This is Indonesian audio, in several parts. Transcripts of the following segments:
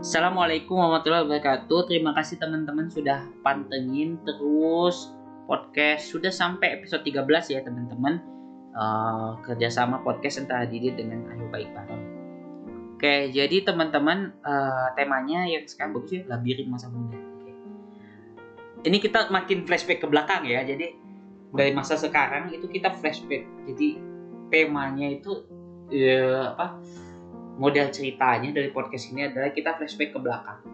Assalamualaikum warahmatullahi wabarakatuh. Terima kasih teman-teman sudah pantengin terus podcast sudah sampai episode 13 ya teman-teman. Uh, kerjasama podcast antara Didit dengan Ayo Baik Bareng. Oke, jadi teman-teman uh, temanya yang sekarang bagus ya labirin masa muda. Oke. Ini kita makin flashback ke belakang ya. Jadi dari masa sekarang itu kita flashback. Jadi temanya itu ya, apa? Model ceritanya dari podcast ini adalah kita flashback ke belakang.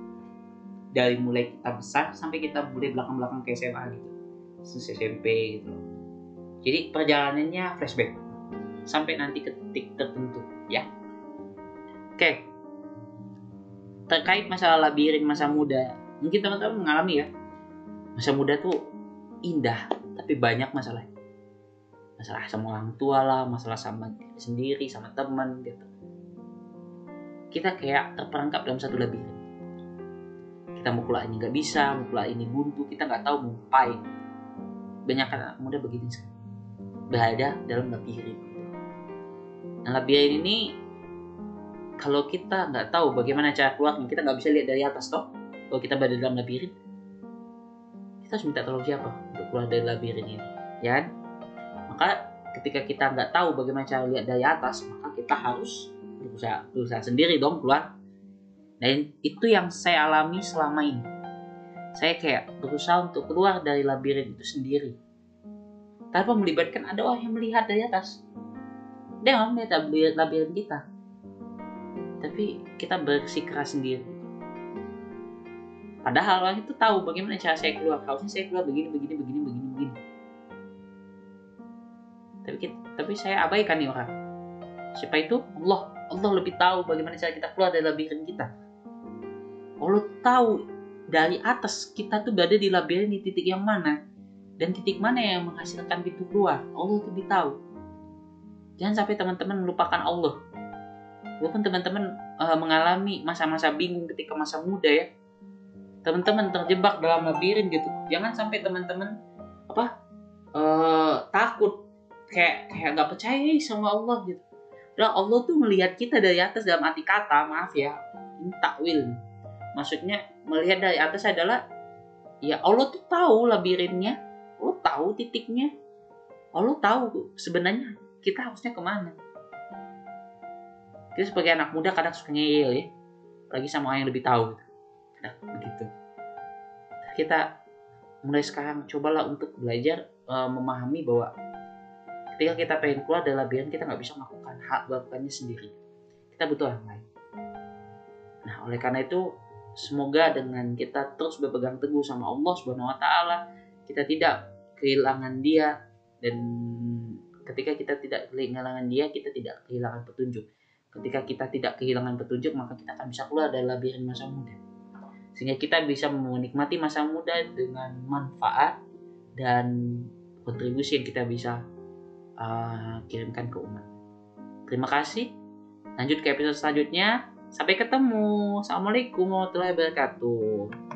Dari mulai kita besar sampai kita mulai belakang-belakang ke SMA gitu. SMP gitu. Jadi perjalanannya flashback. Sampai nanti ke titik tertentu ya. Oke. Terkait masalah labirin masa muda. Mungkin teman-teman mengalami ya. Masa muda tuh indah tapi banyak masalah. Masalah sama orang tua lah masalah sama diri sendiri sama teman gitu kita kayak terperangkap dalam satu labirin kita keluar ini nggak bisa keluar ini buntu kita nggak tahu mau ngapain. Banyak anak muda begini sekarang. Berada dalam labirin nah labirin ini kalau kita nggak tahu bagaimana cara keluarnya kita nggak bisa lihat dari atas toh. Kalau kita berada dalam labirin kita harus minta tolong siapa untuk keluar dari labirin ini ya kan? maka ketika kita nggak tahu bagaimana cara lihat dari atas maka kita harus berusaha berusaha sendiri dong keluar. Dan itu yang saya alami selama ini. Saya kayak berusaha untuk keluar dari labirin itu sendiri. Tanpa melibatkan ada orang yang melihat dari atas. Dia nggak melihat labirin, kita. Tapi kita bersikeras sendiri. Padahal orang itu tahu bagaimana cara saya keluar. Harusnya saya keluar begini begini begini begini begini. Tapi tapi saya abaikan nih orang. Siapa itu? Allah Allah lebih tahu bagaimana cara kita keluar dari labirin kita. Allah tahu dari atas kita tuh berada di labirin di titik yang mana dan titik mana yang menghasilkan pintu keluar. Allah lebih tahu. Jangan sampai teman-teman melupakan Allah. Walaupun teman-teman uh, mengalami masa-masa bingung ketika masa muda ya, teman-teman terjebak dalam labirin gitu. Jangan sampai teman-teman apa uh, takut kayak kayak nggak percaya sama Allah gitu Nah, Allah tuh melihat kita dari atas dalam arti kata, maaf ya, takwil. Maksudnya melihat dari atas adalah ya Allah tuh tahu labirinnya, Allah tahu titiknya, Allah tahu sebenarnya kita harusnya ke mana. Kita sebagai anak muda kadang suka ngeyel ya, lagi sama orang yang lebih tahu. Nah, begitu. Kita mulai sekarang cobalah untuk belajar uh, memahami bahwa ketika kita pengen keluar dari labirin kita nggak bisa melakukan hak melakukannya sendiri. Kita butuh orang lain. Nah oleh karena itu semoga dengan kita terus berpegang teguh sama Allah subhanahu wa taala kita tidak kehilangan dia dan ketika kita tidak kehilangan dia kita tidak kehilangan petunjuk. Ketika kita tidak kehilangan petunjuk maka kita akan bisa keluar dari labirin masa muda. Sehingga kita bisa menikmati masa muda dengan manfaat dan kontribusi yang kita bisa uh, kirimkan ke umat. Terima kasih. Lanjut ke episode selanjutnya. Sampai ketemu. Assalamualaikum warahmatullahi wabarakatuh.